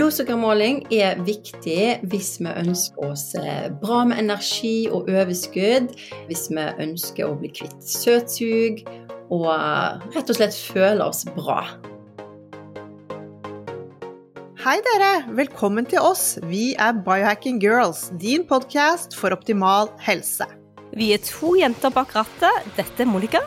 Blodsukkermåling er viktig hvis vi ønsker oss eh, bra med energi og overskudd, hvis vi ønsker å bli kvitt søtsug og rett og slett føle oss bra. Hei dere, velkommen til oss. Vi er Biohacking Girls, din podkast for optimal helse. Vi er to jenter bak rattet. Dette er Monica.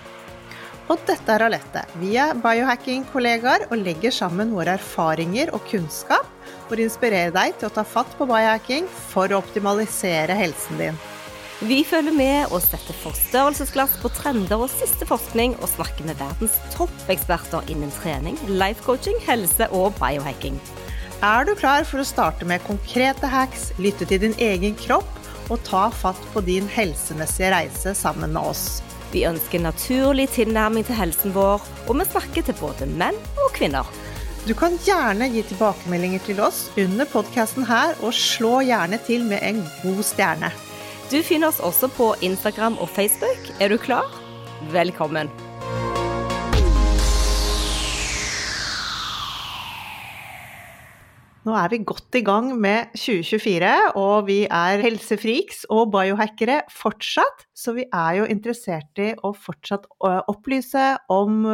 Og dette er Alette. Vi er biohacking-kollegaer og legger sammen våre erfaringer og kunnskap for å inspirere deg til å ta fatt på biohacking for å optimalisere helsen din. Vi følger med og setter forstørrelsesglass på trender og siste forskning, og snakker med verdens toppeksperter innen trening, life coaching, helse og biohacking. Er du klar for å starte med konkrete hacks, lytte til din egen kropp og ta fatt på din helsemessige reise sammen med oss? Vi ønsker naturlig tilnærming til helsen vår, og vi snakker til både menn og kvinner. Du kan gjerne gi tilbakemeldinger til oss under podkasten her, og slå gjerne til med en god stjerne. Du finner oss også på Instagram og Facebook. Er du klar? Velkommen. Nå er vi godt i gang med 2024, og vi er helsefreaks og biohackere fortsatt. Så vi er jo interessert i å fortsatt opplyse om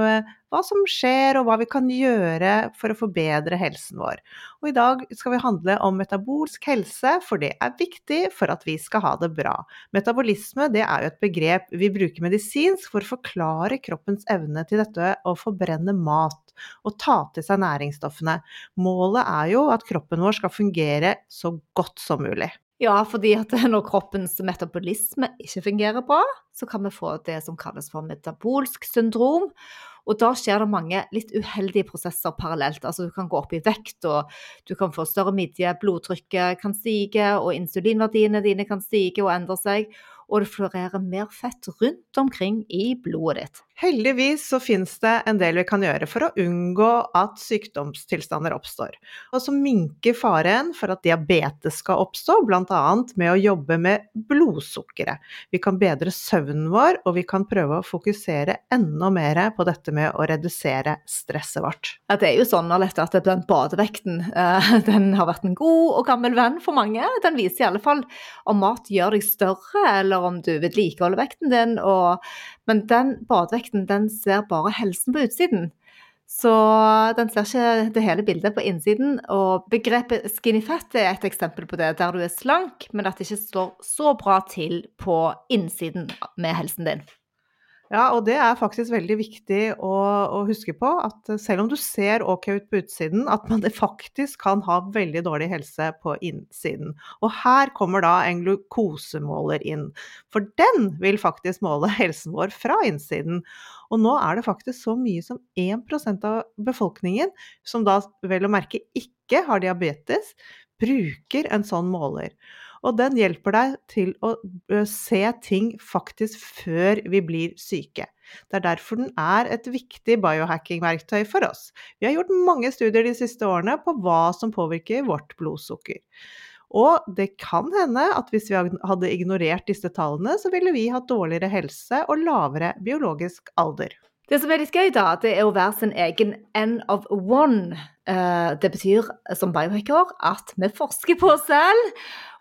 hva som skjer og hva vi kan gjøre for å forbedre helsen vår. Og i dag skal vi handle om metabolsk helse, for det er viktig for at vi skal ha det bra. Metabolisme det er jo et begrep vi bruker medisinsk for å forklare kroppens evne til dette å forbrenne mat og ta til seg næringsstoffene. Målet er jo at kroppen vår skal fungere så godt som mulig. Ja, fordi at når kroppens metabolisme ikke fungerer bra, så kan vi få det som kalles for metabolsk syndrom. Og da skjer det mange litt uheldige prosesser parallelt. Altså du kan gå opp i vekt, og du kan få større midje, blodtrykket kan stige, og insulinverdiene dine kan stige og endre seg og det florerer mer fett rundt omkring i blodet ditt. Heldigvis så finnes det en del vi kan gjøre for å unngå at sykdomstilstander oppstår, og som minker faren for at diabetes skal oppstå, bl.a. med å jobbe med blodsukkeret. Vi kan bedre søvnen vår, og vi kan prøve å fokusere enda mer på dette med å redusere stresset vårt. Ja, det er jo sånn at den badevekten uh, den har vært en god og gammel venn for mange. Den viser i alle fall om mat gjør deg større, eller om du vedlikeholder vekten din. Og, men den badevekten den ser bare helsen på utsiden. Så den ser ikke det hele bildet på innsiden. Og begrepet skinny fat er et eksempel på det, der du er slank, men at det ikke står så bra til på innsiden med helsen din. Ja, og det er faktisk veldig viktig å, å, huske på at selv om du ser ok ut på utsiden, at man faktisk kan ha veldig dårlig helse på innsiden. Og her kommer da en glukosemåler inn. For den vil faktisk måle helsen vår fra innsiden. Og nå er det faktisk så mye som 1% av befolkningen, som da vel å merke ikke har diabetes, bruker en sånn måler. Og den hjelper deg til å se ting faktisk før vi blir syke. Det er derfor den er et viktig biohacking-verktøy for oss. Vi har gjort mange studier de siste årene på hva som påvirker vårt blodsukker. Og det kan hende at hvis vi hadde ignorert disse tallene, så ville vi hatt dårligere helse og lavere biologisk alder. Det som er litt gøy, da, det er å være sin egen end of one. Eh, det betyr som biohacker at vi forsker på oss selv.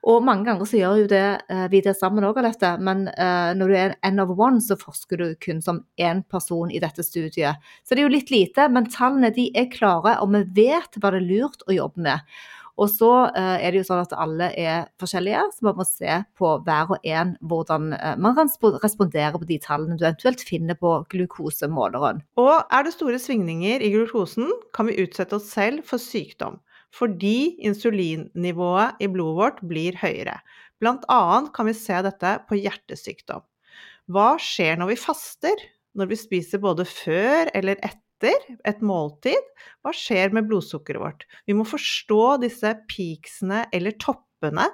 Og mange ganger så gjør jo det, eh, sammen òg, Alette. Men uh, når du er end of one, så forsker du kun som én person i dette studiet. Så det er jo litt lite, men tallene de er klare, og vi vet hva det er lurt å jobbe med. Og så uh, er det jo sånn at alle er forskjellige, så man må se på hver og en hvordan man kan respondere på de tallene du eventuelt finner på glukosemåleren. Og er det store svingninger i glukosen, kan vi utsette oss selv for sykdom fordi insulinnivået i blodet vårt blir høyere. Blant annet kan vi se dette på hjertesykdom. Hva skjer når vi faster? Når vi spiser både før eller etter et måltid? Hva skjer med blodsukkeret vårt? Vi må forstå disse peaksene eller toppene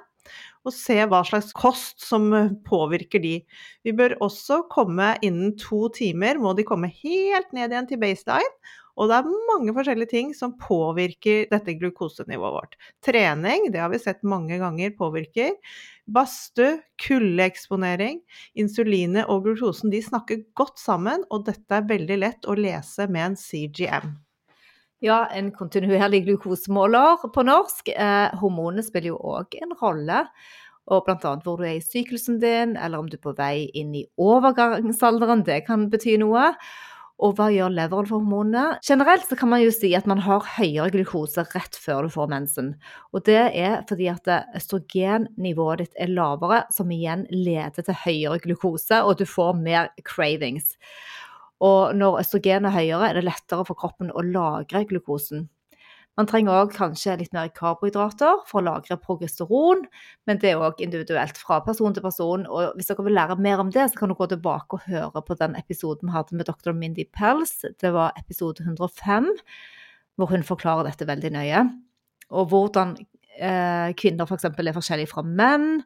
og se hva slags kost som påvirker de. Vi bør også komme innen to timer, må de komme helt ned igjen til baseline, og det er mange forskjellige ting som påvirker dette glukosenivået vårt. Trening, det har vi sett mange ganger påvirker. Badstue, kuldeeksponering. Insulinet og glukosen de snakker godt sammen, og dette er veldig lett å lese med en CGM. Ja, en kontinuerlig glukosemåler på norsk. Eh, hormonene spiller jo òg en rolle. Og bl.a. hvor du er i syklusen din, eller om du er på vei inn i overgangsalderen. Det kan bety noe. Og hva gjør leveren for hormonene? Generelt så kan man jo si at man har høyere glukose rett før du får mensen. Og det er fordi at østrogennivået ditt er lavere, som igjen leder til høyere glukose, og du får mer cravings. Og når østrogen er høyere, er det lettere for kroppen å lagre glukosen. Man trenger òg kanskje litt mer karbohydrater for å lagre progesteron, men det er òg individuelt fra person til person. Og hvis dere vil lære mer om det, så kan du gå tilbake og høre på den episoden vi hadde med dr. Mindy Pels. Det var episode 105, hvor hun forklarer dette veldig nøye. Og hvordan eh, kvinner f.eks. For er forskjellige fra menn,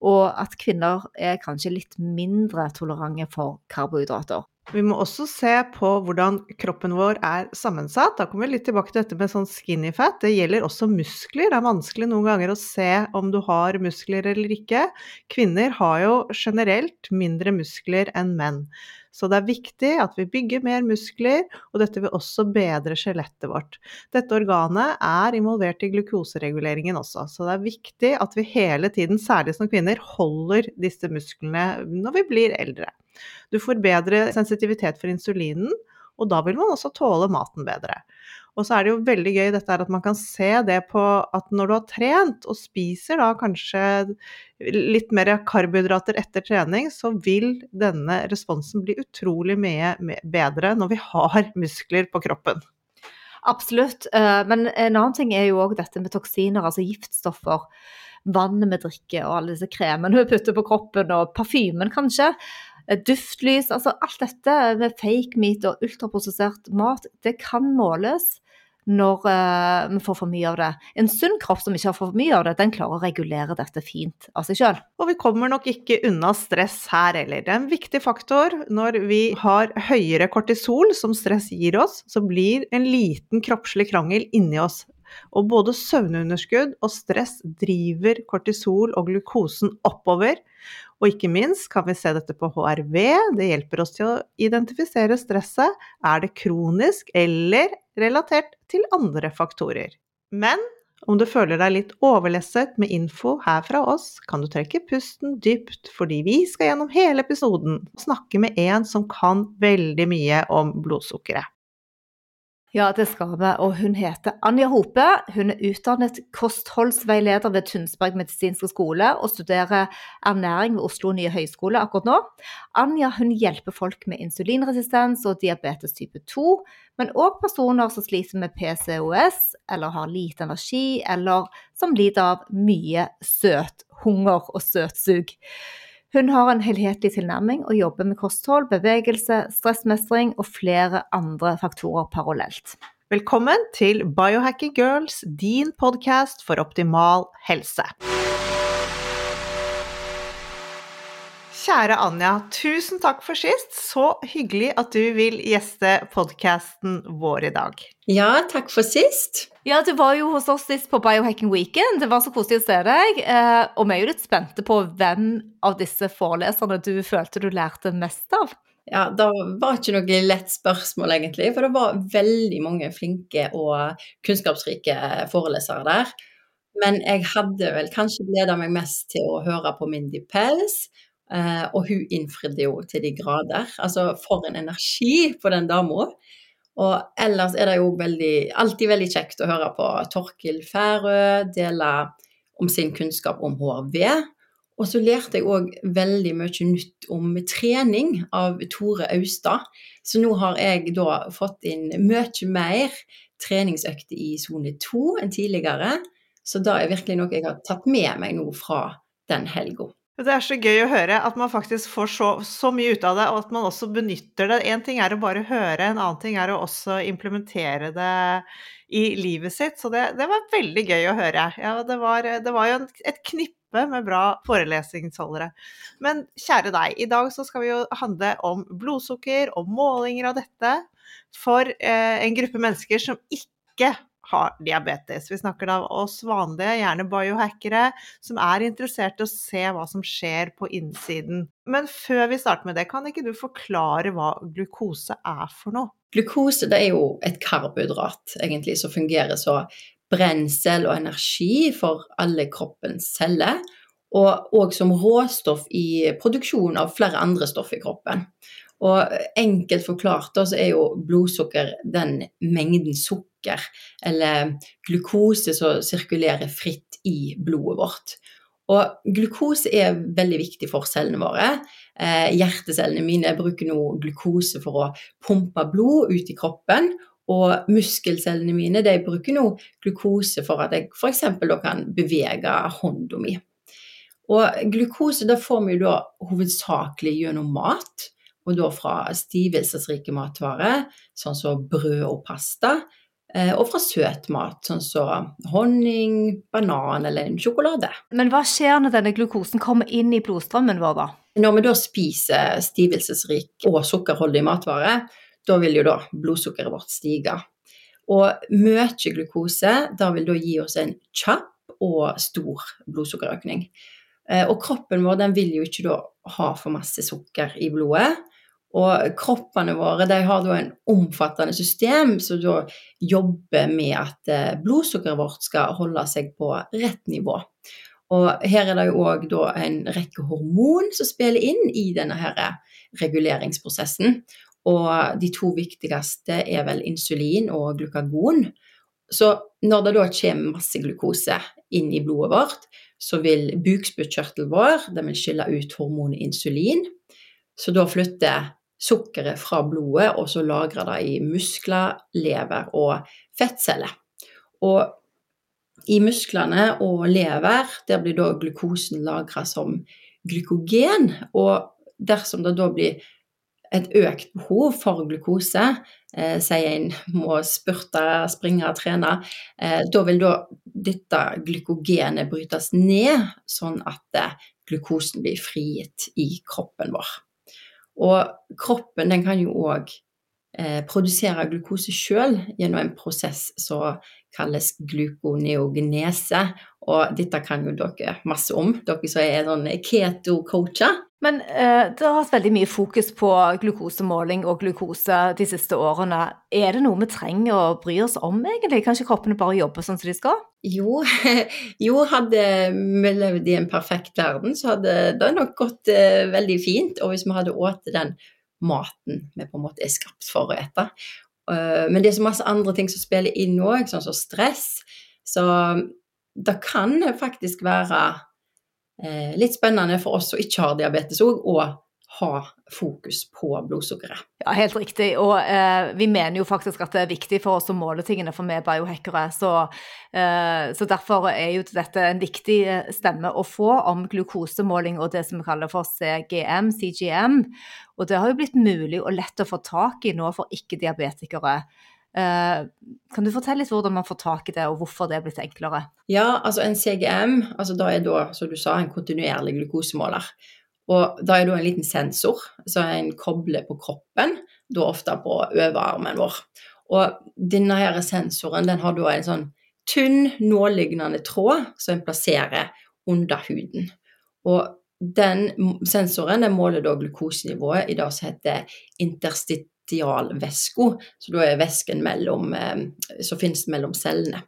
og at kvinner er kanskje litt mindre tolerante for karbohydrater. Vi må også se på hvordan kroppen vår er sammensatt. Da kommer vi litt tilbake til dette med sånn skinny fat. Det gjelder også muskler. Det er vanskelig noen ganger å se om du har muskler eller ikke. Kvinner har jo generelt mindre muskler enn menn. Så det er viktig at vi bygger mer muskler, og dette vil også bedre skjelettet vårt. Dette organet er involvert i glukosereguleringen også, så det er viktig at vi hele tiden, særlig som kvinner, holder disse musklene når vi blir eldre. Du får bedre sensitivitet for insulinen, og da vil man også tåle maten bedre. Og så er det jo veldig gøy dette at man kan se det på at når du har trent og spiser da kanskje litt mer karbohydrater etter trening, så vil denne responsen bli utrolig mye bedre når vi har muskler på kroppen. Absolutt. Eh, men en annen ting er jo òg dette med toksiner, altså giftstoffer. Vannet vi drikker og alle disse kremene vi putter på kroppen, og parfymen kanskje. Eh, duftlys, altså alt dette med fake meat og ultraprosessert mat, det kan måles når uh, vi får for mye av det. En sunn kropp som ikke har for mye av det, den klarer å regulere dette fint av seg sjøl. Og vi kommer nok ikke unna stress her heller. Det er en viktig faktor. Når vi har høyere kortisol, som stress gir oss, så blir en liten kroppslig krangel inni oss. Og både søvnunderskudd og stress driver kortisol og glukosen oppover. Og ikke minst kan vi se dette på HRV. Det hjelper oss til å identifisere stresset. Er det kronisk eller relatert til andre faktorer? Men om du føler deg litt overlesset med info her fra oss, kan du trekke pusten dypt, fordi vi skal gjennom hele episoden snakke med en som kan veldig mye om blodsukkeret. Ja, det skal vi. Og hun heter Anja Hope. Hun er utdannet kostholdsveileder ved Tunsberg medisinske skole og studerer ernæring ved Oslo nye høyskole akkurat nå. Anja hun hjelper folk med insulinresistens og diabetes type 2, men òg personer som sliter med PCOS eller har lite energi, eller som lider av mye søthunger og søtsug. Hun har en helhetlig tilnærming og jobber med kosthold, bevegelse, stressmestring og flere andre faktorer parallelt. Velkommen til Biohacking Girls, din podkast for optimal helse. Kjære Anja, tusen takk for sist. Så hyggelig at du vil gjeste podkasten vår i dag. Ja, takk for sist. Ja, du var jo hos oss sist på Biohacking Weekend. Det var så koselig å se deg. Eh, og vi er jo litt spente på hvem av disse foreleserne du følte du lærte mest av. Ja, det var ikke noe lett spørsmål, egentlig. For det var veldig mange flinke og kunnskapsrike forelesere der. Men jeg hadde vel kanskje gleda meg mest til å høre på Mindy Pels og hun innfridde jo til de grader. Altså, for en energi på den dama. Og ellers er det jo veldig, alltid veldig kjekt å høre på Torkil Færø dele om sin kunnskap om HRV. Og så lærte jeg òg veldig mye nytt om trening av Tore Austad. Så nå har jeg da fått inn mye mer treningsøkter i sone to enn tidligere. Så det er virkelig noe jeg har tatt med meg nå fra den helga. Det er så gøy å høre at man faktisk får så, så, mye ut av det, og at man også benytter det. Én ting er å bare høre, en annen ting er å også implementere det i livet sitt. Så det, det var veldig gøy å høre. Ja, det, var, det var jo et knippe med bra forelesningsholdere. Men kjære deg, i dag så skal vi jo handle om blodsukker og målinger av dette for eh, en gruppe mennesker som ikke har diabetes. Vi snakker da oss vanlige, gjerne biohackere, som er interessert i å se hva som skjer på innsiden. Men før vi starter med det, kan ikke du forklare hva glukose er for noe? glukose det er jo et karbohydrat egentlig som fungerer som brensel og energi for alle kroppens celler, og òg som råstoff i produksjon av flere andre stoff i kroppen. Og enkelt forklart så er jo blodsukker den mengden sukker, eller glukose, som sirkulerer fritt i blodet vårt. Og glukose er veldig viktig for cellene våre. Eh, hjertecellene mine bruker nå glukose for å pumpe blod ut i kroppen. Og muskelcellene mine bruker nå glukose for at jeg f.eks. kan bevege hånda mi. Og glukose da får vi da hovedsakelig gjennom mat, og da fra stivelsesrike matvarer, sånn som brød og pasta. Eh, og fra søt mat, sånn som honning, banan eller en sjokolade. Men hva skjer når denne glukosen kommer inn i blodstrømmen vår, da? Når vi da spiser stivelsesrik og sukkerholdig matvare, da vil jo da blodsukkeret vårt stige. Og mye glukose da vil da gi oss en kjapp og stor blodsukkerøkning. Eh, og kroppen vår den vil jo ikke da ha for masse sukker i blodet. Og kroppene våre de har da en omfattende system som da jobber med at eh, blodsukkeret vårt skal holde seg på rett nivå. Og her er det jo òg en rekke hormon som spiller inn i denne her reguleringsprosessen. Og de to viktigste er vel insulin og glukagon. Så når det da kommer masse glukose inn i blodet vårt, så vil bukspyttkjertelen vår den vil skille ut hormonet insulin. Så da flytter sukkeret fra blodet, og så lagre det i muskler, lever og fettceller. Og i musklene og lever, der blir da glukosen lagra som glykogen. Og dersom det da blir et økt behov for glukose, eh, sier en må spurte, springe, trene, eh, da vil da dette glykogenet brytes ned, sånn at eh, glukosen blir frigitt i kroppen vår. Og kroppen den kan jo òg eh, produsere glukose sjøl gjennom en prosess som kalles glukoneogenese. Og dette kan jo dere masse om, dere som er sånn keto-coacher. Men eh, det har vært veldig mye fokus på glukosemåling og glukose de siste årene. Er det noe vi trenger å bry oss om, egentlig? Kan ikke kroppene bare jobbe sånn som de skal? Jo, jo hadde vi levd i en perfekt verden, så hadde det nok gått eh, veldig fint. Og hvis vi hadde spist den maten vi på en måte er skapt for å ete. Uh, men det er så masse andre ting som spiller inn òg, sånn som stress. Så det kan faktisk være litt spennende for oss som ikke har diabetes òg, å ha fokus på blodsukkeret. Ja, helt riktig. Og eh, vi mener jo faktisk at det er viktig for oss å måle tingene, for vi er biohackere. Så, eh, så, derfor er jo dette en viktig eh, stemme å få om glukosemåling og det som vi kaller for CGM, CGM. Og det har jo blitt mulig og lett å få tak i nå for ikke-diabetikere. Eh, kan du fortelle litt hvordan man får tak i det, og hvorfor det er blitt enklere? Ja, altså en CGM, altså da er da, som du sa, en kontinuerlig glukosemåler. Og da er det en liten sensor som en kobler på kroppen, da ofte på overarmen vår. Og denne her sensoren den har da en sånn tynn, nålignende tråd som en plasserer under huden. Og den sensoren den måler da glukosenivået i det som heter interstit interstitialvæska, så da er væsken mellom, eh, som finnes mellom cellene.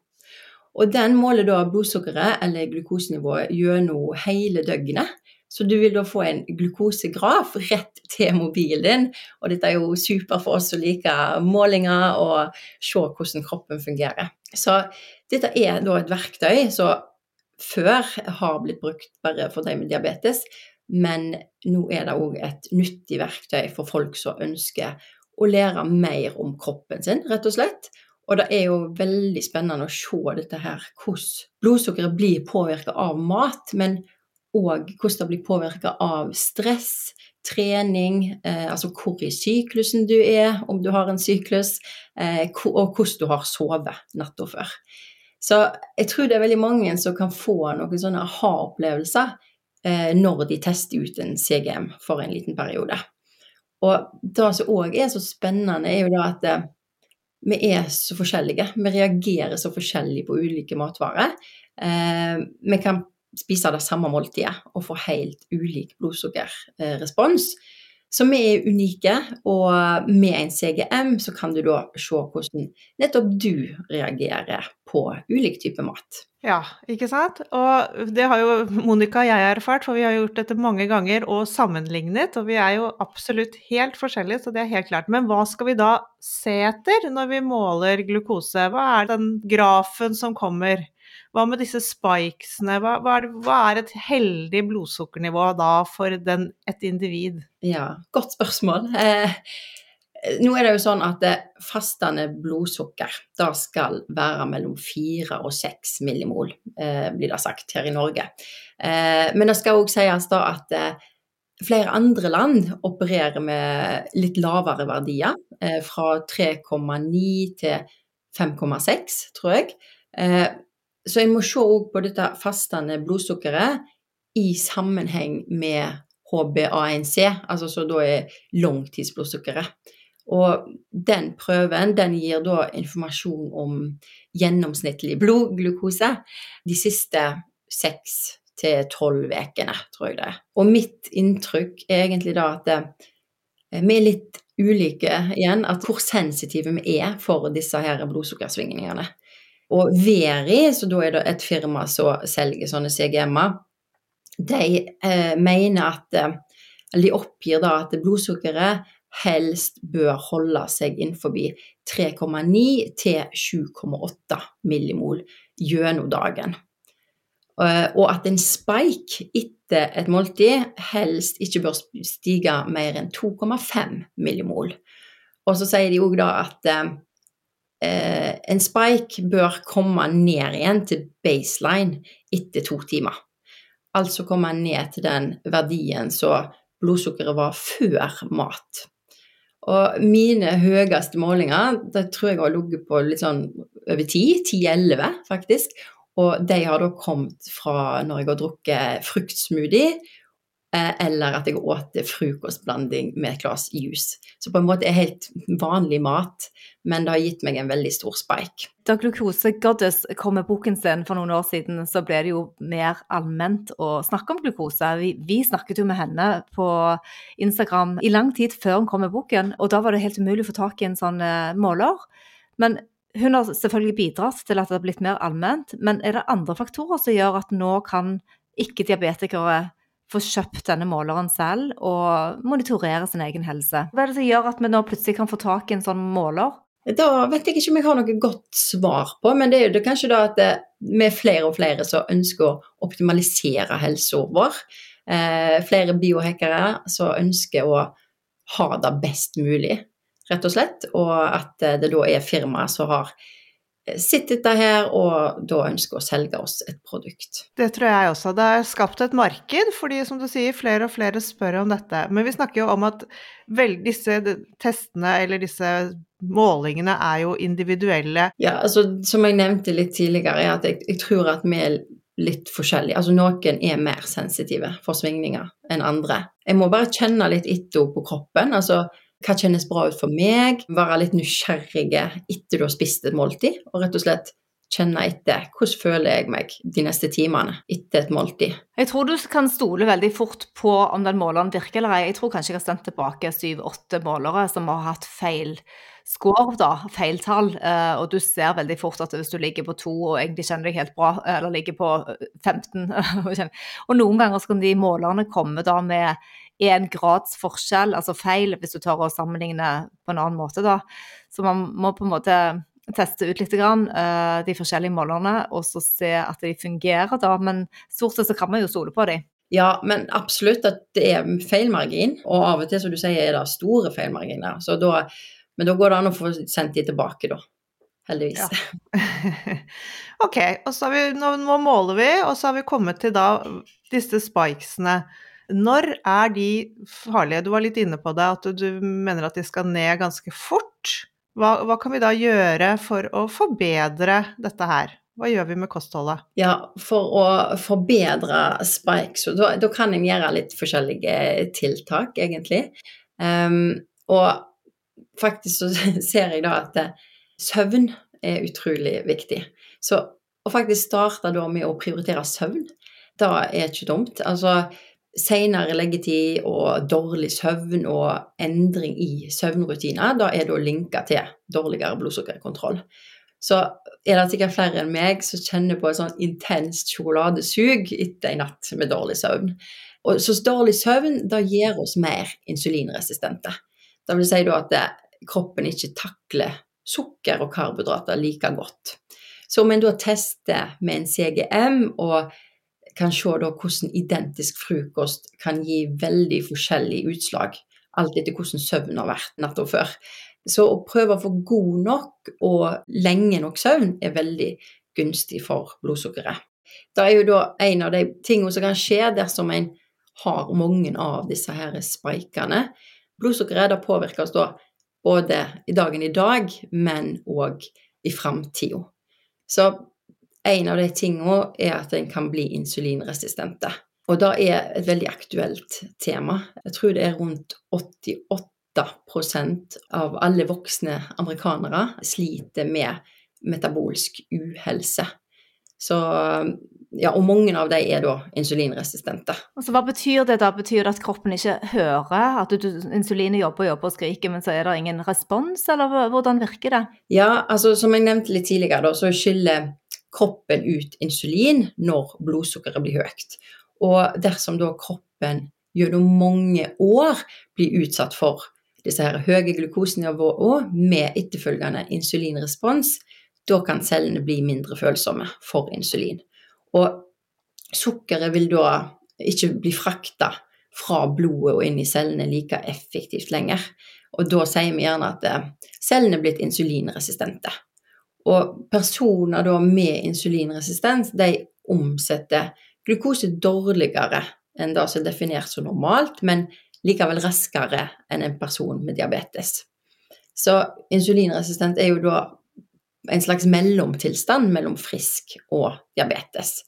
Og den måler da blodsukkeret eller glukosenivået gjennom hele døgnet. Så du vil da få en glukosegraf rett til mobilen din. Og dette er jo super for oss som liker målinger og se hvordan kroppen fungerer. Så dette er da et verktøy som før har blitt brukt bare for de med diabetes, men nå er det òg et nyttig verktøy for folk som ønsker å lære mer om kroppen sin, rett og slett. Og det er jo veldig spennende å se dette her, hvordan blodsukkeret blir påvirka av mat, men òg hvordan det blir påvirka av stress, trening, eh, altså hvor i syklusen du er, om du har en syklus, eh, og hvordan du har sovet natta før. Så jeg tror det er veldig mange som kan få noen sånne aha-opplevelser eh, når de tester ut en CGM for en liten periode. Og det som òg er så spennende, er jo da at eh, vi er så forskjellige. Vi reagerer så forskjellig på ulike matvarer. Eh, vi kan spise det samme måltidet og få helt ulik blodsukkerrespons. Så vi er unike, og med en CGM så kan du da se hvordan nettopp du reagerer på ulik type mat. Ja, ikke sant. Og det har jo Monica og jeg erfart, for vi har gjort dette mange ganger og sammenlignet. Og vi er jo absolutt helt forskjellige, så det er helt klart. Men hva skal vi da se etter når vi måler glukose? Hva er den grafen som kommer? Hva med disse spikesene? Hva, hva, er, hva er, et heldig blodsukkernivå da for den, et individ? Ja, godt spørsmål. Eh, nå er det jo sånn at fastende blodsukker da skal være mellom 4 og 6 millimol, eh, blir det sagt her i Norge. Eh, men det skal òg sies da at eh, flere andre land opererer med litt lavere verdier, eh, fra 3,9 til 5,6, tror jeg. Så jeg må se òg på dette fastende blodsukkeret i sammenheng med HbA1c, altså så da er langtidsblodsukkeret. Og den prøven den gir da informasjon om gjennomsnittlig blodglukose de siste seks til tolv ukene, tror jeg det er. Og mitt inntrykk er egentlig da at eh, vi er litt ulike igjen, at hvor sensitive vi er for disse her blodsukkersvingningene. Og Veri, så da er det et firma som selger sånne CGM-er, de eh, mener at eh, Eller de oppgir da at blodsukkeret helst bør holde seg innenfor 3,9 til 7,8 millimol gjennom dagen. Eh, og at en spike etter et måltid helst ikke bør stige mer enn 2,5 millimol. Og så sier de òg da at eh, en spike bør komme ned igjen til baseline etter to timer. Altså komme ned til den verdien så blodsukkeret var før mat. Og mine høyeste målinger det tror jeg har ligget på litt sånn over 10, 10-11 faktisk. Og de har da kommet fra når jeg har drukket fruktsmoothie eller at jeg åt frokostblanding med et glass juice. Så på en måte er helt vanlig mat, men det har gitt meg en veldig stor spike. Da Glukose Goddess kom med boken sin for noen år siden, så ble det jo mer allment å snakke om glukose. Vi, vi snakket jo med henne på Instagram i lang tid før hun kom med boken, og da var det helt umulig å få tak i en sånn uh, måler. Men hun har selvfølgelig bidratt til at det har blitt mer allment, men er det andre faktorer som gjør at nå kan ikke-diabetikere få kjøpt denne måleren selv og monitorere sin egen helse. Hva er det som gjør at vi nå plutselig kan få tak i en sånn måler? Da vet jeg ikke om jeg har noe godt svar på, men det er jo kanskje da at vi er flere og flere som ønsker å optimalisere helsa vår. Eh, flere biohackere som ønsker å ha det best mulig, rett og slett. Og at det da er firmaer som har sitter der her og da ønsker å selge oss et produkt. Det tror jeg også. Det er skapt et marked, fordi som du sier, flere og flere spør om dette. Men vi snakker jo om at vel, disse testene eller disse målingene er jo individuelle. Ja, altså som jeg nevnte litt tidligere, er at jeg, jeg tror at vi er litt forskjellige. Altså noen er mer sensitive for svingninger enn andre. Jeg må bare kjenne litt etter på kroppen. altså hva kjennes bra ut for meg? Være litt nysgjerrige etter du har spist et måltid, og rett og slett kjenne etter hvordan føler jeg meg de neste timene etter et måltid. Jeg tror du kan stole veldig fort på om den måleren virker eller ei. Jeg tror kanskje jeg har sendt tilbake syv-åtte målere som har hatt feil score, da, feil eh, og du ser veldig fort at hvis du ligger på to og egentlig kjenner deg helt bra, eller ligger på 15 Og noen ganger kan de målerne komme da med én grads forskjell, altså feil, hvis du tar og sammenligner på en annen måte, da. Så man må på en måte teste ut litt grann, uh, de forskjellige målerne, og så se at de fungerer, da. Men stort sett så kan man jo stole på dem. Ja, men absolutt at det er feilmargin, og av og til, som du sier, er det store feilmarginer. Så da, men da går det an å få sendt de tilbake, da. Heldigvis. Ja. ok, og så har vi, nå, nå, måler vi, og så har vi kommet til da disse spikesene. Når er de farlige? Du var litt inne på det, at du mener at de skal ned ganske fort. Hva, hva kan vi da gjøre for å forbedre dette her? Hva gjør vi med kostholdet? Ja, For å forbedre spikes, da, da kan en gjøre litt forskjellige tiltak, egentlig. Um, og faktisk så ser jeg da at eh, søvn er utrolig viktig. Så å faktisk starte da med å prioritere søvn, da er ikke dumt. Altså, senere leggetid og dårlig søvn og endring i søvnrutiner, da er det å linke til dårligere blodsukkerkontroll. Så er det sikkert flere enn meg som kjenner på et sånn intenst sjokoladesug etter en natt med dårlig søvn. Og så dårlig søvn da gjør oss mer insulinresistente. Det vil si da at det, kroppen ikke takler sukker og karbohydrater like godt. Så om en da tester med en CGM og kan se da hvordan identisk frokost kan gi veldig forskjellig utslag, alt etter hvordan søvn har vært natta før. Så å prøve å få god nok og lenge nok søvn er veldig gunstig for blodsukkeret. Det er jo da en av de tingene som kan skje dersom en har mange av disse her spikene. Blodsukkeret påvirkes da både i dagen i dag, men òg i framtida. Så en av de tingene er at en kan bli insulinresistente. Og det er et veldig aktuelt tema. Jeg tror det er rundt 88% av alle voksne amerikanere sliter med metabolsk uhelse. Så ja, og mange av dem er da insulinresistente. Altså, Hva betyr det da? Betyr det at kroppen ikke hører at du, insulinet jobber og jobber og skriker, men så er det ingen respons, eller hvordan virker det? Ja, altså som jeg nevnte litt tidligere, da, så skylder kroppen ut insulin når blodsukkeret blir høyt. Og dersom da kroppen gjennom mange år blir utsatt for disse her høye glukosenivåene med etterfølgende insulinrespons, da kan cellene bli mindre følsomme for insulin. Og sukkeret vil da ikke bli frakta fra blodet og inn i cellene like effektivt lenger. Og da sier vi gjerne at eh, cellene er blitt insulinresistente. Og personer da med insulinresistens, de omsetter glukose dårligere enn det som er definert som normalt, men likevel raskere enn en person med diabetes. Så insulinresistent er jo da en slags mellomtilstand mellom frisk og diabetes.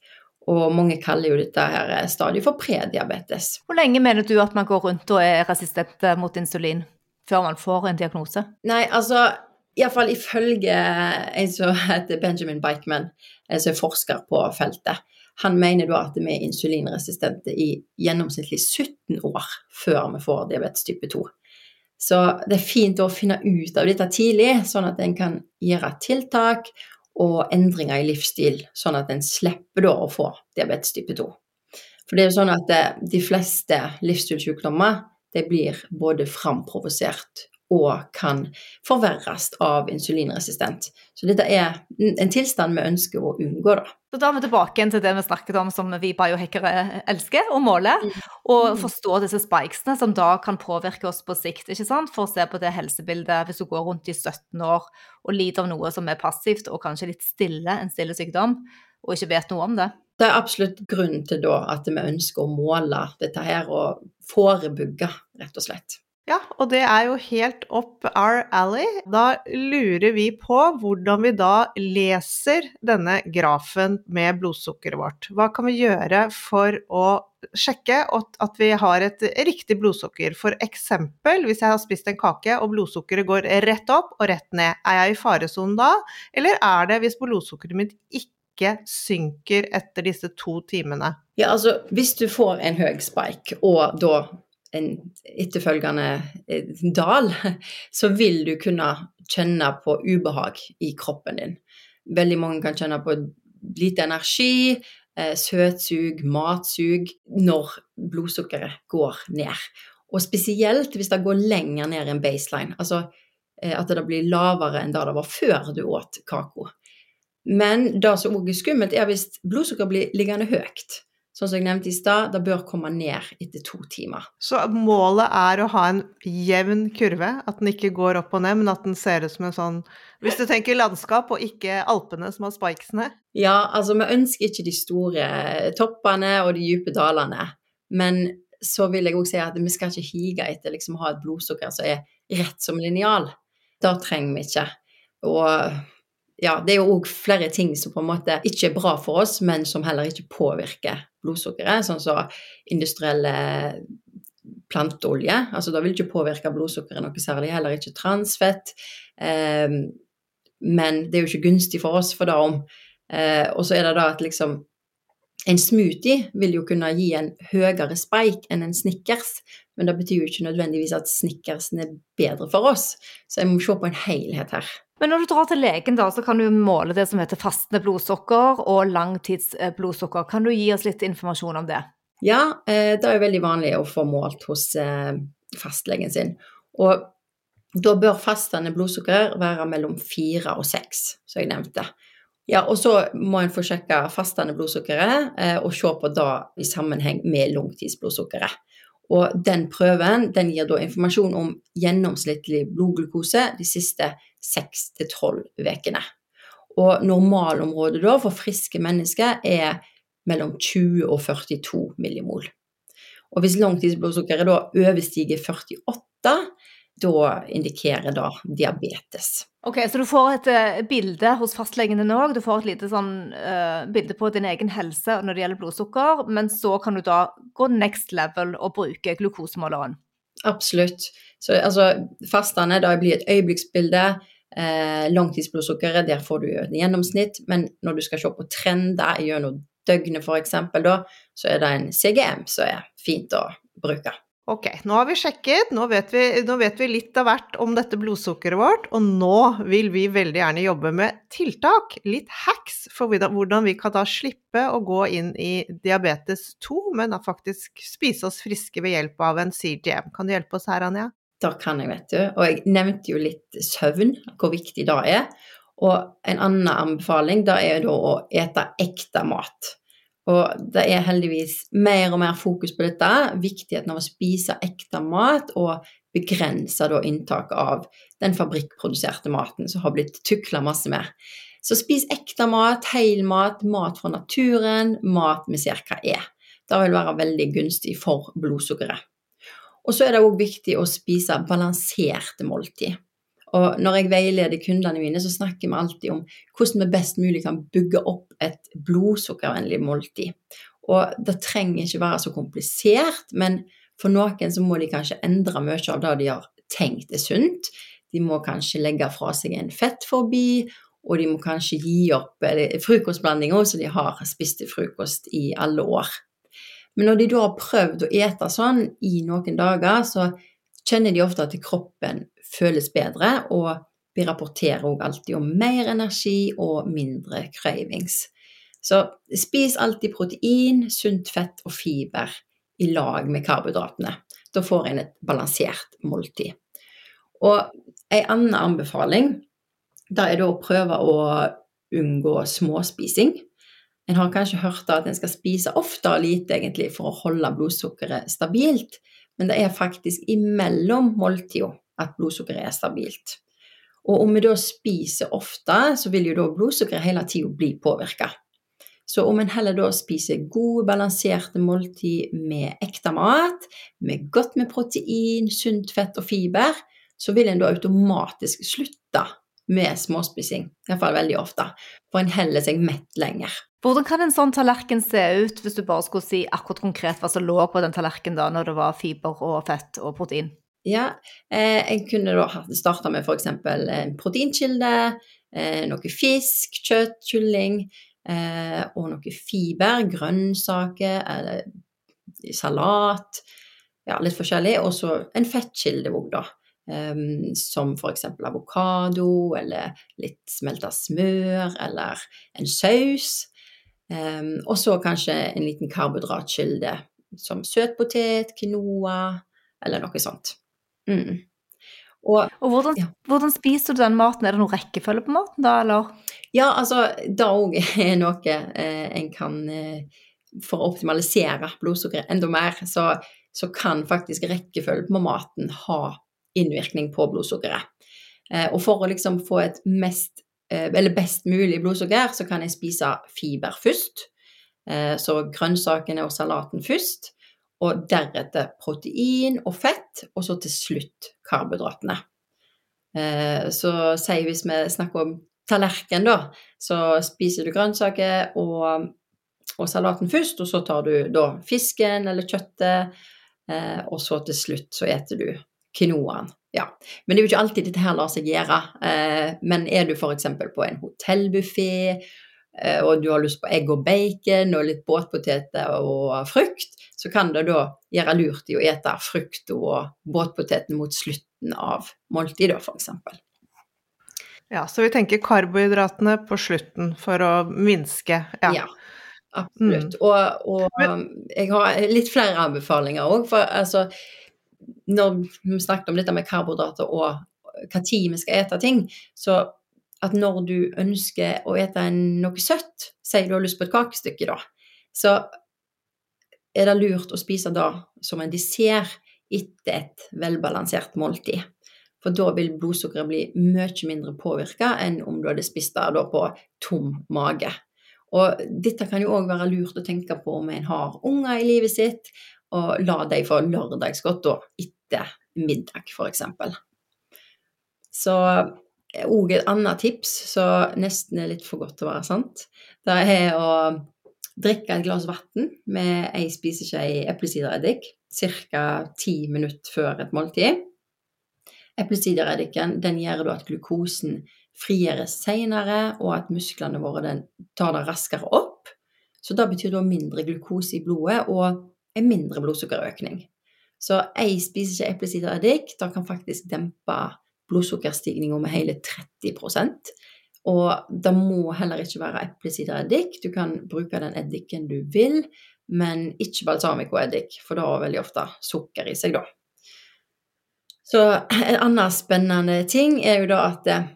Og mange kaller jo dette her stadiet for prediabetes. Hvor lenge mener du at man går rundt og er resistent mot insulin før man får en diagnose? Nei, altså Iallfall ifølge en som heter Benjamin Bikeman, som er forsker på feltet. Han mener da at vi er insulinresistente i gjennomsnittlig 17 år før vi får diabetes type 2. Så det er fint å finne ut av dette tidlig, sånn at en kan gjøre tiltak og endringer i livsstil, sånn at en slipper da å få diabetes type 2. For det er jo sånn at eh, de fleste livsstilssykdommer blir både framprovosert og kan forverres av insulinresistent. Så dette er en tilstand vi ønsker å unngå, da. Så da er vi tilbake til det vi snakket om som vi biohackere elsker og måler, mm. og mm. forstå disse spikesene som da kan påvirke oss på sikt, ikke sant? For å se på det helsebildet hvis du går rundt i 17 år og lider av noe som er passivt og kanskje litt stille, en stille sykdom, og ikke vet noe om det. Det er absolutt grunn til da at vi ønsker å måle dette her og forebygge, rett og slett. Ja, og det er jo helt opp our alley. Da lurer vi på hvordan vi da leser denne grafen med blodsukkeret vårt. Hva kan vi gjøre for å sjekke at vi har et riktig blodsukker? For eksempel hvis jeg har spist en kake og blodsukkeret går rett opp og rett ned, er jeg i faresonen da? Eller er det hvis blodsukkeret mitt ikke synker etter disse to timene? Ja, altså hvis du får en høy spike, og da en etterfølgende eh, dal, så vil du kunne kjenne på ubehag i kroppen din. Veldig mange kan kjenne på lite energi, eh, søtsug, matsug, når blodsukkeret går ned. Og spesielt hvis det går lenger ned enn baseline, altså eh, at det blir lavere enn det det var før du åt kako. Men det som òg er skummelt, er hvis blodsukkeret blir liggende høyt sånn som jeg nevnte i stad, det bør komme ned etter to timer. Så målet er å ha en jevn kurve? At den ikke går opp og ned, men at den ser ut som en sånn Hvis du tenker landskap, og ikke Alpene som har spikesene? Ja, altså vi ønsker ikke de store toppene og de dype dalene. Men så vil jeg òg si at vi skal ikke hige etter liksom å ha et blodsukker som er rett som linjal. Det trenger vi ikke. Og ja, det er jo òg flere ting som på en måte ikke er bra for oss, men som heller ikke påvirker blodsukkeret, sånn som industrielle planteolje. Altså det vil ikke påvirke blodsukkeret noe særlig, heller ikke transfett. Eh, men det er jo ikke gunstig for oss for det om. Eh, og så er det da at liksom en smoothie vil jo kunne gi en høyere spike enn en Snickers, men det betyr jo ikke nødvendigvis at Snickersen er bedre for oss. Så jeg må se på en helhet her. Men når du drar til legen, da, så kan du måle det som heter fastende blodsukker og langtidsblodsukker. Kan du gi oss litt informasjon om det? Ja, eh, det er veldig vanlig å få målt hos eh, fastlegen sin. Og da bør fastende blodsukker være mellom fire og seks, som jeg nevnte. Ja, og så må en få sjekka fastende blodsukkeret eh, og se på det i sammenheng med langtidsblodsukkeret. Og den prøven den gir da informasjon om gjennomsnittlig blodglukose de siste seks til tolv ukene. Og normalområdet da for friske mennesker er mellom 20 og 42 millimol. Og hvis langtidsblodsukkeret da overstiger 48, da indikerer det diabetes. Ok, Så du får et uh, bilde hos fastlegen din òg. Du får et lite sånn, uh, bilde på din egen helse når det gjelder blodsukker, men så kan du da gå next level og bruke glukosemåleren. Absolutt. Så altså, fastene da blir et øyeblikksbilde. Eh, langtidsblodsukkeret, der får du et gjennomsnitt, men når du skal se på trender gjennom døgnet f.eks., da, så er det en CGM som er fint å bruke. Ok, nå har vi sjekket, nå vet vi, nå vet vi, litt av hvert om dette blodsukkeret vårt, og nå vil vi veldig gjerne jobbe med tiltak, litt hacks, for hvordan vi kan da slippe å gå inn i diabetes 2, men da faktisk spise oss friske ved hjelp av en CGM. Kan du hjelpe oss her, Anja? Da kan jeg, vet du. Og jeg nevnte jo litt søvn, hvor viktig det er. Og en annen anbefaling, da er da å ete ekte mat. Og det er heldigvis mer og mer fokus på dette, viktigheten av å spise ekte mat og begrense da inntaket av den fabrikkproduserte maten som har blitt tukla masse med. Så spis ekte mat, heilmat, mat fra naturen, mat vi ser hva er. Det vil være veldig gunstig for blodsukkeret. Og så er det òg viktig å spise balanserte måltid. Og når jeg veileder kundene mine, så snakker vi alltid om hvordan vi best mulig kan bygge opp et blodsukkervennlig måltid. Og det trenger ikke være så komplisert, men for noen så må de kanskje endre mye av det de har tenkt er sunt. De må kanskje legge fra seg en fettforbi, og de må kanskje gi opp frokostblandinga som de har spist til frokost i alle år. Men når de da har prøvd å ete sånn i noen dager, så kjenner de ofte at kroppen føles bedre, og vi rapporterer òg alltid om mer energi og mindre cravings. Så spis alltid protein, sunt fett og fiber i lag med karbohydratene. Da får en et balansert måltid. Og en annen anbefaling da er det å prøve å unngå småspising. En har kanskje hørt at en skal spise ofte og lite egentlig for å holde blodsukkeret stabilt, men det er faktisk imellom måltidene at blodsukkeret er stabilt. Og om vi da spiser ofte, så vil jo da blodsukkeret hele tida bli påvirka. Så om en heller da spiser gode, balanserte måltid med ekte mat, med godt med protein, sunt fett og fiber, så vil en da automatisk slutte med småspising. Iallfall veldig ofte. For en heller seg mett lenger. Hvordan kan en sånn tallerken se ut, hvis du bare skulle si akkurat konkret hva som lå på den tallerkenen da, når det var fiber og fett og protein? Ja, eh, jeg kunne da starta med f.eks. en proteinkilde, eh, noe fisk, kjøtt, kylling eh, og noe fiber, grønnsaker eller salat. Ja, litt forskjellig. Og så en fettkilde òg, da. Um, som f.eks. avokado, eller litt smelta smør, eller en saus. Um, og så kanskje en liten karbohydratkilde, som søtpotet, quinoa, eller noe sånt. Mm. Og, og hvordan, ja. hvordan, spiser du den maten? Er det noen rekkefølge på maten da, eller? Ja, altså det òg er noe eh, en kan eh, For å optimalisere blodsukkeret enda mer, så, så, kan faktisk rekkefølge på maten ha innvirkning på blodsukkeret. Eh, og for å liksom få et mest, eh, best mulig blodsukker, så kan jeg spise fiber først. Eh, så grønnsakene og salaten først og deretter protein og fett, og så til slutt karbohydratene. Så si hvis vi snakker om tallerken, da, så spiser du grønnsaker og, og, salaten først, og så tar du da fisken eller kjøttet, og så til slutt så eter du quinoaen. Ja. Men det er jo ikke alltid dette her lar seg gjøre. Eh, men er du f.eks. på en hotellbuffé eh, og du har lyst på egg og bacon og litt båtpoteter og frukt, så kan det da gjøre lurt i å ete frukt og båtpoteten mot slutten av måltidet, f.eks. Ja, så vi tenker karbohydratene på slutten for å minske. Ja. ja absolutt. Mm. Og, og, jeg har litt flere anbefalinger òg, for altså Når vi snakket om dette med karbohydrater og hva tid vi skal ete ting, så at når du ønsker å ete noe søtt, sier du har lyst på et kakestykke, da, så er det lurt å spise det som en dessert etter et velbalansert måltid. For da vil blodsukkeret bli mye mindre påvirka enn om du hadde spist det på tom mage. Og dette kan jo òg være lurt å tenke på om en har unger i livet sitt, og la dem få lørdagsgodt da, etter middag, f.eks. Så òg et annet tips som nesten er litt for godt til å være sant, det er å drikke et glass vann med ei spiseskje eplesidereddik ca. ti minutter før et måltid. Eplesidereddiken den gjør at glukosen frigjøres senere, og at musklene våre tar det raskere opp. Så det betyr da mindre glukose i blodet og en mindre blodsukkerøkning. Så jeg spiser ikke spiseskje Det kan faktisk dempe blodsukkerstigninga med hele 30% Og det må heller ikke være eplesidereddik. Du kan bruke den eddiken du vil, men ikke balsamicoeddik, for det har veldig ofte sukker i seg, da. Så en annen spennende ting er jo da at eh,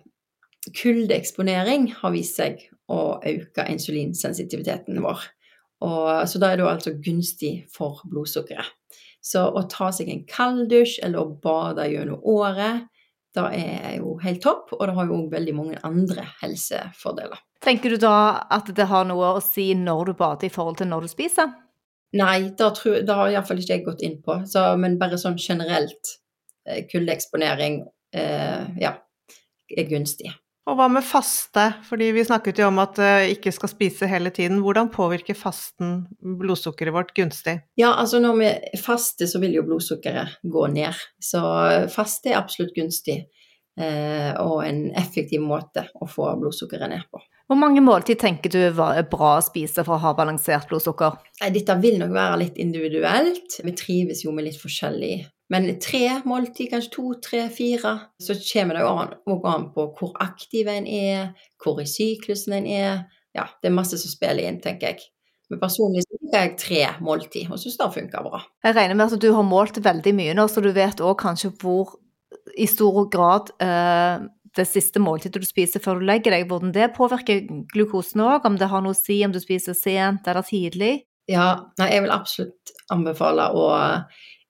kuldeeksponering har vist seg å øke insulinsensitiviteten vår. Og, så da er det altså gunstig for blodsukkeret. Så å ta seg en kalddusj eller å bade gjennom året det er jo helt topp, og det har jo òg veldig mange andre helsefordeler. Tenker du da at det har noe å si når du bader i forhold til når du spiser? Nei, det, tror, det har iallfall ikke jeg gått inn på, så, men bare sånn generelt eh, kuldeeksponering eh, ja, er gunstig. Og hva med faste, fordi vi snakket jo om at uh, ikke skal spise hele tiden. Hvordan påvirker fasten blodsukkeret vårt gunstig? Ja, altså når vi faster, så vil jo blodsukkeret gå ned. Så faste er absolutt gunstig, uh, og en effektiv måte å få blodsukkeret ned på. Hvor mange måltid tenker du er bra å spise for å ha balansert blodsukker? Dette vil nok være litt individuelt. Vi trives jo med litt forskjellig men tre måltid, kanskje to, tre, fire, så kommer det an, an, på hvor aktiv en er, hvor i syklusen en er. Ja, det er masse som spiller inn, tenker jeg. Men personlig så liker jeg tre måltid, og syns det funker bra. Jeg regner med at du har målt veldig mye nå, så du vet òg kanskje hvor i stor grad eh, det siste måltidet du spiser før du legger deg, hvordan det påvirker glukosen òg, om det har noe å si om du spiser sent eller tidlig? Ja, nei, jeg vil absolutt anbefale å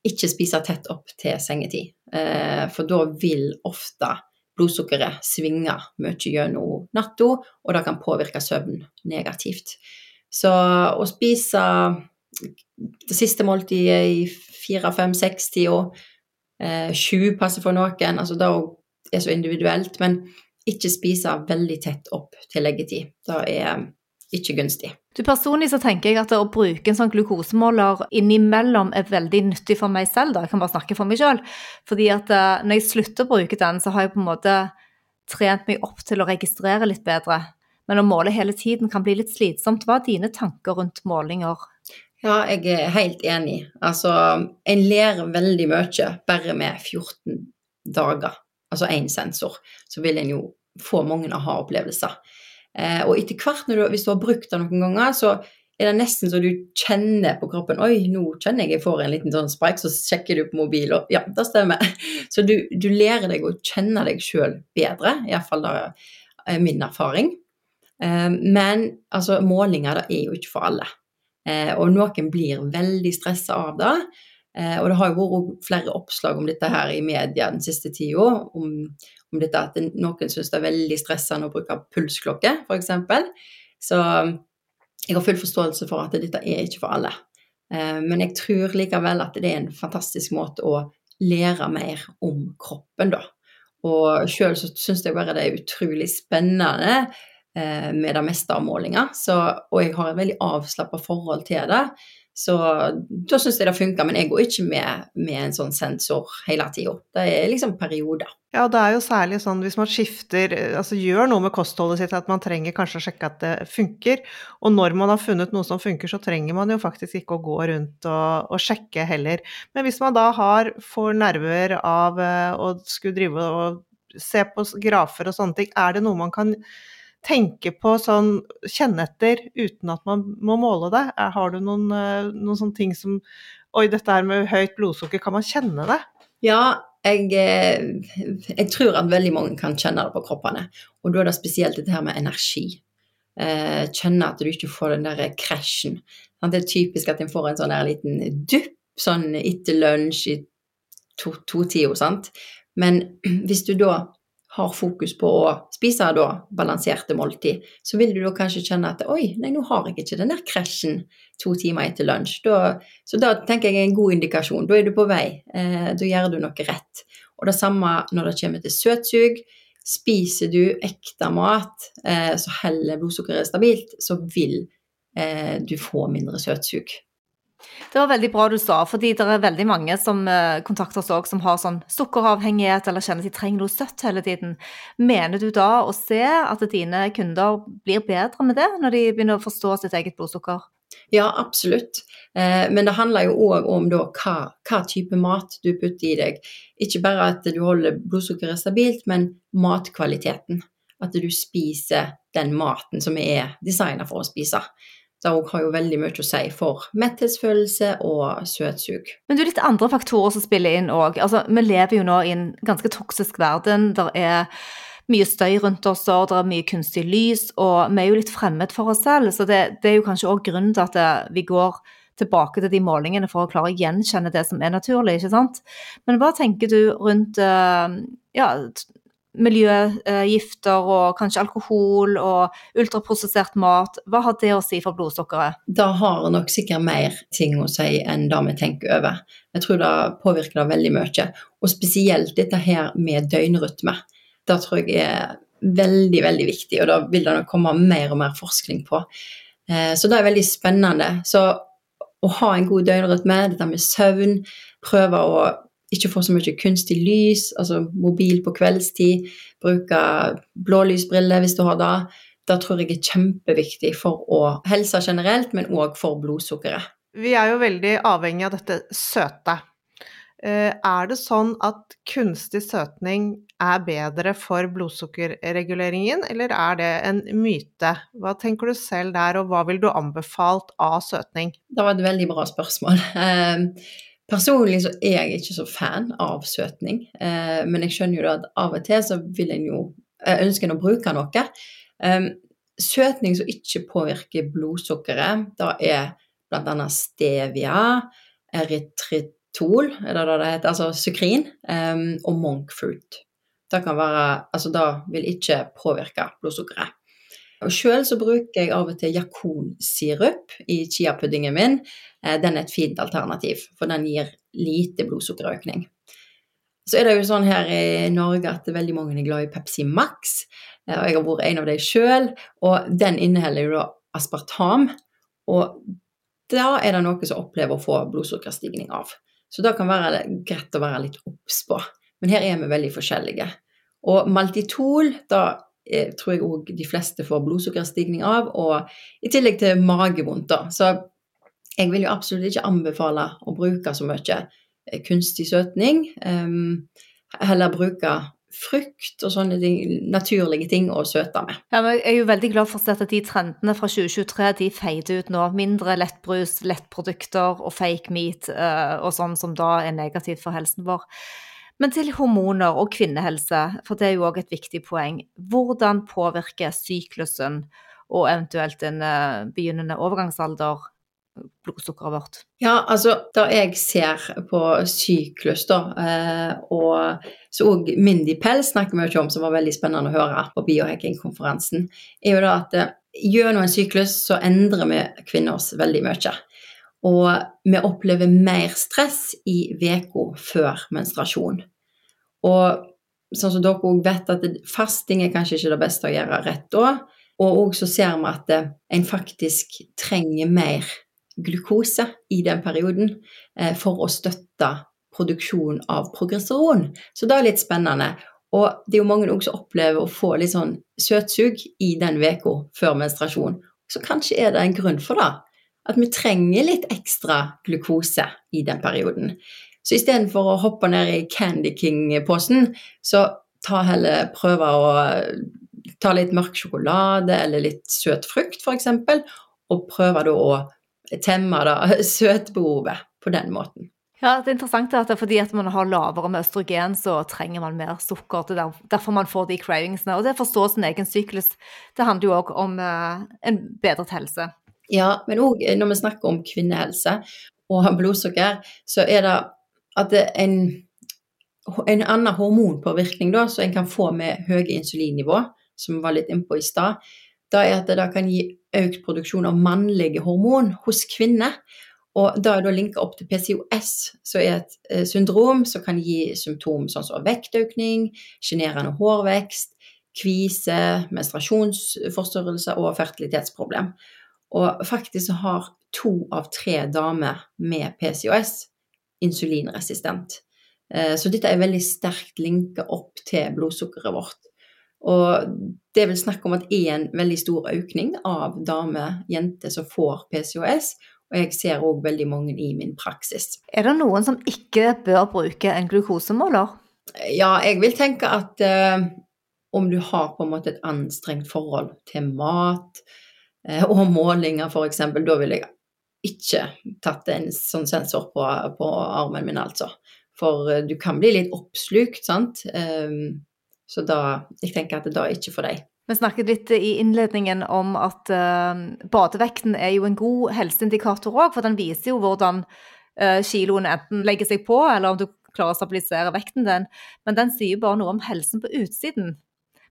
ikke spise tett opp til sengetid. Eh, for da vil ofte blodsukkeret svinge mye gjennom natta, og det kan påvirke søvn negativt. Så å spise det siste måltidet i fire, fem, seks-tida, eh, sju passer for noen, altså det er så individuelt, men ikke spise veldig tett opp til leggetid. Det er ikke gunstig. Du Personlig så tenker jeg at å bruke en sånn glukosemåler innimellom er veldig nyttig for meg selv. da, Jeg kan bare snakke for meg sjøl. Fordi at uh, når jeg slutter å bruke den, så har jeg på en måte trent meg opp til å registrere litt bedre. Men å måle hele tiden kan bli litt slitsomt. Hva er dine tanker rundt målinger? Ja, jeg er helt enig. Altså, en lærer veldig mye bare med 14 dager. Altså én sensor. Så vil en jo få mange aha-opplevelser. Eh, og etter hvert, du, hvis du har brukt det noen ganger, så er det nesten så du kjenner på kroppen Oi, nå kjenner jeg jeg får en liten sånn spike, så sjekker du på mobil, og ja, det stemmer. Så du, du lærer deg å kjenne deg sjøl bedre, iallfall det er min erfaring. Eh, men altså, målinger det er jo ikke for alle. Eh, og noen blir veldig stressa av det. Og det har jo vært flere oppslag om dette her i media den siste tida, om, om dette at noen syns det er veldig stressende å bruke pulsklokke, f.eks. Så jeg har full forståelse for at dette er ikke for alle. Eh, men jeg tror likevel at det er en fantastisk måte å lære mer om kroppen, da. Og sjøl så syns jeg bare det er utrolig spennende eh, med det meste av målinger. Og jeg har et veldig avslappa forhold til det. Så da syns jeg det funker, men jeg går ikke med, med en sånn sensor hele tida. Det er liksom perioder. Ja, det er jo særlig sånn hvis man skifter, altså gjør noe med kostholdet sitt, at man trenger kanskje å sjekke at det funker. Og når man har funnet noe som funker, så trenger man jo faktisk ikke å gå rundt og, og sjekke heller. Men hvis man da har, får nerver av eh, å skulle drive og se på grafer og sånne ting, er det noe man kan tenke på sånn kjenne etter uten at man må måle det? Har du noen, eh, noen sånne ting som Oi, dette her med høyt blodsukker, kan man kjenne det? Ja, jeg, eh, jeg, tror at veldig mange kan kjenne det på kroppene. Og da er det spesielt dette her med energi. Eh, kjenne at du ikke får den der krasjen. Det er typisk at en får en sånn der liten dupp sånn etter lunsj i to-tida, to sant. Men hvis du da har fokus på å spise da balanserte måltid, så vil du da kanskje kjenne at oi, nei, nå har jeg ikke den der krasjen to timer etter lunsj. Da, så da tenker jeg en god indikasjon. Da er du på vei. Eh, da gjør du noe rett. Og det samme når det kommer til søtsug. Spiser du ekte mat eh, så heller blodsukkeret stabilt, så vil eh, du få mindre søtsug. Det var veldig bra du sa, fordi det er veldig mange som eh, kontakter oss også, som har sånn sukkeravhengighet eller kjenner de trenger noe søtt hele tiden. Mener du da å se at dine kunder blir bedre med det, når de begynner å forstå sitt eget blodsukker? Ja, absolutt. Eh, men det handler jo òg om da, hva, hva, type mat du putter i deg. Ikke bare at du holder blodsukkeret stabilt, men matkvaliteten. At du spiser den maten som er designa for å spise. Det har jo veldig mye å si for metthetsfølelse og søtsug. Men det er litt andre faktorer som spiller inn òg. Altså, vi lever jo nå i en ganske toksisk verden. Der er mye støy rundt oss, og det er mye kunstig lys, og vi er jo litt fremmed for oss selv. Så det, det er jo kanskje òg grunnen til at vi går tilbake til de målingene for å klare å gjenkjenne det som er naturlig, ikke sant. Men hva tenker du rundt eh, ja, miljøgifter og kanskje alkohol og ultraprosessert mat, hva har det å si for blodsukkeret? Det har nok sikkert mer ting å si enn det vi tenker over. Jeg tror det påvirker det veldig mye. Og spesielt dette her med døgnrytme. Det tror jeg er veldig, veldig viktig, og da vil det nok komme mer og mer forskning på. Eh, så det er veldig spennende. Så å ha en god døgnrytme, dette med søvn, prøve å ikke få så mye kunstig lys, altså mobil på kveldstid, bruke blålysbriller hvis du har det. Det tror jeg er kjempeviktig for å helse generelt, men òg for blodsukkeret. Vi er jo veldig avhengig av dette søte. Eh, er det sånn at kunstig søtning er bedre for blodsukkerreguleringen, eller er det en myte? Hva tenker du selv der, og hva vil du anbefalt av søtning? Det var et veldig bra spørsmål. Personlig så er jeg ikke så fan av søtning, eh, men jeg skjønner jo at av og til så vil en jo eh, ønske en å bruke noe. Um, søtning som ikke påvirker blodsukkeret, da er bl.a. stevia, eritritol, er det det heter, altså sukrin, um, og monkfruit. Det kan være Altså, det vil ikke påvirke blodsukkeret. Og Sjøl bruker jeg av og til jakonsirup i chiapuddingen min. Eh, den er et fint alternativ, for den gir lite blodsukkerøkning. Så er det jo sånn her i Norge at veldig mange er glad i Pepsi Max. Eh, og jeg har vært en av dem sjøl, og den inneholder jo da aspartam. Og da er det noe som opplever å få blodsukkerstigning av. Så da kan være greit å være litt obs på. Men her er vi veldig forskjellige. Og maltitol, da tror jeg òg de fleste får blodsukkerstigning av, og i tillegg til magevondt. da. Så jeg vil jo absolutt ikke anbefale å bruke så mye eh, kunstig søtning. Um, heller bruke frukt og sånne ting, naturlige ting å søte med. Ja, jeg er jo veldig glad for å se at de trendene fra 2023 de feider ut nå. Mindre lettbrus, lettprodukter og fake meat uh, og sånn som da er negativt for helsen vår. Men til hormoner og kvinnehelse, for det er jo òg et viktig poeng. Hvordan påvirker syklusen og eventuelt en eh, begynnende overgangsalder blodsukkeret vårt? Ja, altså da jeg ser på syklus, da, eh, og så òg Mindy Pell snakker vi jo ikke om, som var veldig spennende å høre på biohacking-konferansen, er jo da at eh, gjennom en syklus så endrer vi kvinner oss veldig mye. Og vi opplever mer stress i uka før menstruasjon. Og sånn som dere òg vet, at fasting er kanskje ikke det beste å gjøre rett da. Og òg så ser vi at en faktisk trenger mer glukose i den perioden eh, for å støtte produksjon av progesteron. Så det er litt spennende. Og det er jo mange som opplever å få litt sånn søtsug i den uka før menstruasjon. Så kanskje er det en grunn for det. At vi trenger litt ekstra glukose i den perioden. Så istedenfor å hoppe ned i Candy King-posen, så ta heller prøve å ta litt mørk sjokolade eller litt søt frukt, f.eks., og prøve da å temme da, søtbehovet på den måten. Ja, det er interessant at det er fordi at man har lavere med østrogen, så trenger man mer sukker. Det er derfor man får de cravingsene. Og det forstår forstå sin egen syklus, det handler jo òg om eh, en bedret helse. Ja, men òg når vi snakker om kvinnehelse og blodsukker, så er det at det er en, en annen hormonpåvirkning da, som en kan få med høye insulinnivå, som vi var litt innpå i stad, det er at det kan gi økt produksjon av mannlige hormon hos kvinner. Og da er det linka opp til PCOS, som er et eh, syndrom som kan gi symptom sånn som vektøkning, sjenerende hårvekst, kvise, menstruasjonsforstyrrelser og fertilitetsproblem. Og faktisk så har to av tre damer med PCOS insulinresistent. Eh, så dette er veldig sterkt linka opp til blodsukkeret vårt. Og det er vel snakk om at det er en veldig stor økning av damer, jenter, som får PCOS. Og jeg ser òg veldig mange i min praksis. Er det noen som ikke bør bruke en glukosemåler? Ja, jeg vil tenke at eh, om du har på en måte et anstrengt forhold til mat og målinger f.eks., da vil jeg ikke tatt en sånn sensor på, på armen min, altså. For eh, du kan bli litt oppslukt, sant. Um, så da, jeg tenker at det da er ikke for deg. Vi snakket litt i innledningen om at uh, badevekten er jo en god helseindikator òg, for den viser jo hvordan uh, kiloen enten legger seg på, eller om du klarer å stabilisere vekten din. Men den sier bare noe om helsen på utsiden,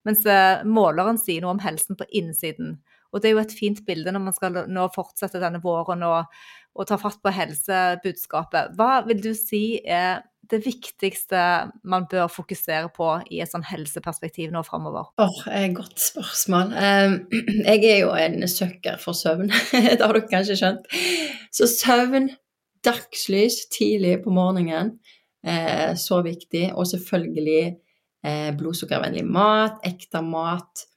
mens måleren sier noe om helsen på innsiden. Og det er jo et fint bilde når man skal nå fortsette denne våren og, og ta fatt på helsebudskapet. Hva vil du si er det viktigste man bør fokusere på i et sånn helseperspektiv nå framover? Oh, godt spørsmål. Jeg er jo en søkker for søvn, det har dere kanskje skjønt. Så søvn, dagslys tidlig på morgenen, eh, så viktig. Og selvfølgelig eh, blodsukkervennlig mat, ekte mat.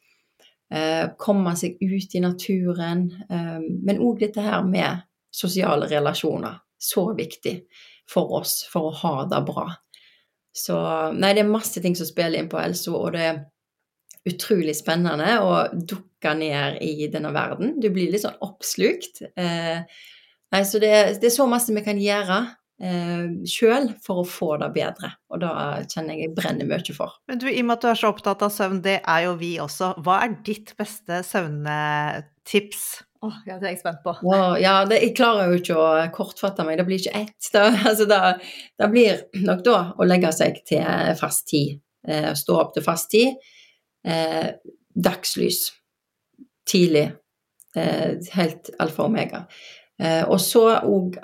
Eh, komme seg ut i naturen. Men òg dette her med sosiale relasjoner. Så viktig for oss for å ha det bra. Så nei, det er masse ting som spiller inn på Elso, og det er utrolig spennende å dukke ned i denne verden. Du blir litt sånn oppslukt. Eh, nei, så det, det, er så masse vi kan gjøre eh, sjøl for å få det bedre, og da kjenner jeg jeg brenner mye for. Men du, i og med at du er så opptatt av søvn, det er jo vi også. Hva er ditt beste søvnetips? Oh, ja, det er jeg spent på. Wow, ja, det, jeg klarer jo ikke å kortfatte meg. Det blir ikke ett. Det, altså, det, det blir nok da å legge seg til fast tid. Eh, stå opp til fast tid. Eh, dagslys. Tidlig. Eh, helt alfa og omega. Eh, og så òg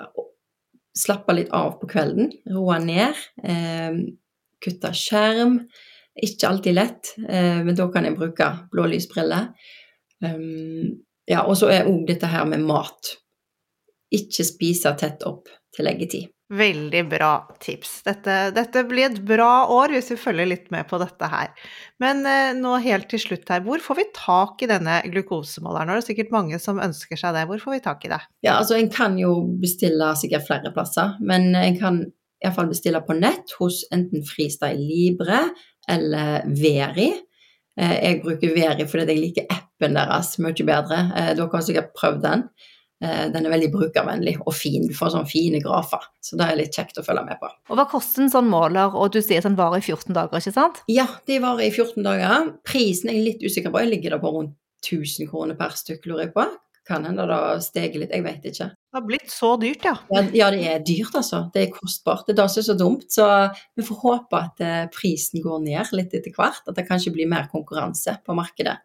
slappe litt av på kvelden. Roe ned. Eh, kutte skjerm. Ikke alltid lett, eh, men da kan jeg bruke blålysbriller. Um, ja, og så er òg dette her med mat. Ikke spise tett opp til leggetid. Veldig bra tips. Dette, dette, blir et bra år hvis vi følger litt med på dette her. Men eh, nå helt til slutt her, hvor får vi tak i denne glukosemåleren? Det er sikkert mange som ønsker seg det. Hvor får vi tak i det? Ja, altså En kan jo bestille sikkert flere plasser, men en kan iallfall bestille på nett hos enten Freestyle Libre eller Veri. Eh, jeg bruker Veri fordi jeg liker appen deres mye bedre. Eh, dere har sikkert prøvd den. Eh, den er veldig brukervennlig og fin. Du får sånne fine grafer, så det er litt kjekt å følge med på. Og Hva koster en sånn måler, og du sier at den varer i 14 dager, ikke sant? Ja, de varer i 14 dager. Prisen er jeg litt usikker på, jeg ligger da på rundt 1000 kroner per stykk, lurer jeg på. Kan hende det steget litt, jeg vet ikke. Det har blitt så dyrt, ja. ja. ja. det er dyrt, altså. Det er kostbart. Det er det som er så dumt. Så vi får håpe at eh, prisen går ned litt etter hvert. At det kanskje blir mer konkurranse på markedet.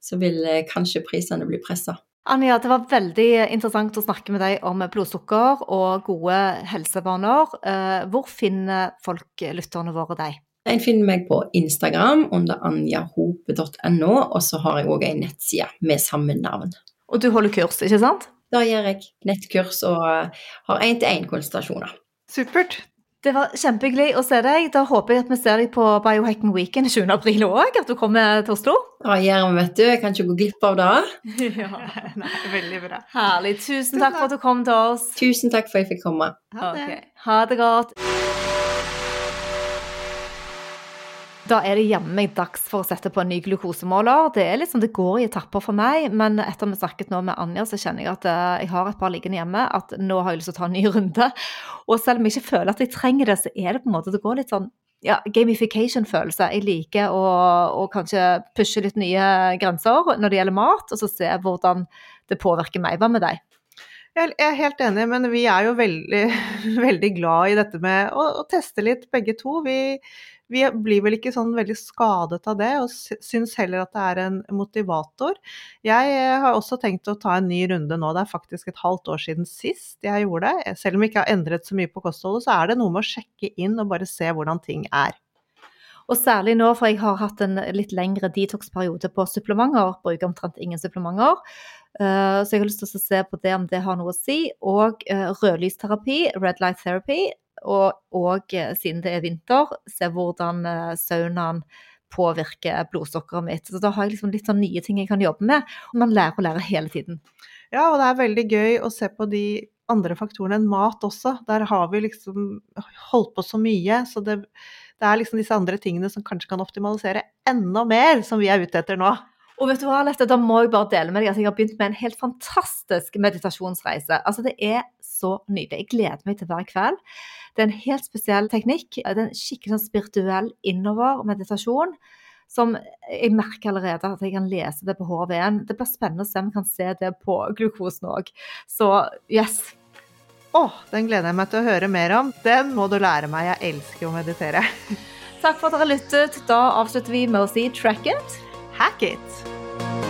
Så vil eh, kanskje prisene bli pressa. Anja, det var veldig interessant å snakke med deg om blodsukker og gode helsevaner. Eh, hvor finner folk lytterne våre deg? En finner meg på Instagram under anjahope.no, og så har jeg òg ei nettside med samme navn. Og du holder kurs, ikke sant? Da gjør jeg. Nettkurs og har én-til-én-konsultasjoner. Supert. Det var kjempehyggelig å se deg. Da håper jeg at vi ser deg på Biohacking Weekend 20. april òg, at du kommer til Oslo. Ja, gjør vet du. Jeg kan ikke gå glipp av det. Ja. Nei, veldig bra. Herlig. Tusen takk for at du kom til oss. Tusen takk for at jeg fikk komme. Ha det. okay. Ha det godt. Da er det jammen meg dags for å sette på en ny glukosemåler. Det er sånn, det går i etapper for meg, men etter at vi snakket nå med Anja, så kjenner jeg at eh, jeg har et par liggende hjemme, at nå har jeg lyst til å ta en ny runde. Og selv om jeg ikke føler at jeg trenger det, så er det på en måte, det går litt sånn ja, gamification-følelse. Jeg liker å, å kanskje pushe litt nye grenser når det gjelder mat, og så se hvordan det påvirker meg. Hva med deg? Jeg er helt enig, men vi er jo veldig, veldig glad i dette med å, å teste litt, begge to. Vi, vi blir vel ikke sånn veldig skadet av det, og sy- syns heller at det er en motivator. Jeg eh, har også tenkt å ta en ny runde nå. Det er faktisk et halvt år siden sist jeg gjorde det. Selv om jeg ikke har endret så mye på kostholdet, så er det noe med å sjekke inn og bare se hvordan ting er. Og særlig nå, for jeg har hatt en litt lengre detox-periode på supplementer. Bruker omtrent ingen supplementer. Eh, Så jeg har lyst til å se på det om det har noe å si. Og eh, rødlysterapi, red light therapy. Og, og eh, siden det er vinter, se hvordan eh, saunaen påvirker blodsukkeret mitt. Så da har jeg liksom litt sånn nye ting jeg kan jobbe med. Og man lærer og lærer hele tiden. Ja, og det er veldig gøy å se på de andre faktorene enn mat også. Der har vi liksom holdt på så mye, så det, det er liksom disse andre tingene som kanskje kan optimalisere enda mer, som vi er ute etter nå. Og vet du hva, Lette, da må jeg bare dele med deg at jeg har begynt med en helt fantastisk meditasjonsreise. Altså, det er så nydelig. Jeg gleder meg til hver kveld. Det er en helt spesiell teknikk. Det er en skikkelig sånn spirituell innover-meditasjon. Som jeg merker allerede at jeg kan lese det på HV-en. Det blir spennende å se om vi kan se det på glukosen òg. Så yes. Å, den gleder jeg meg til å høre mer om. Den må du lære meg. Jeg elsker å meditere. Takk for at dere lyttet. Da avslutter vi med å si track it. Hack it!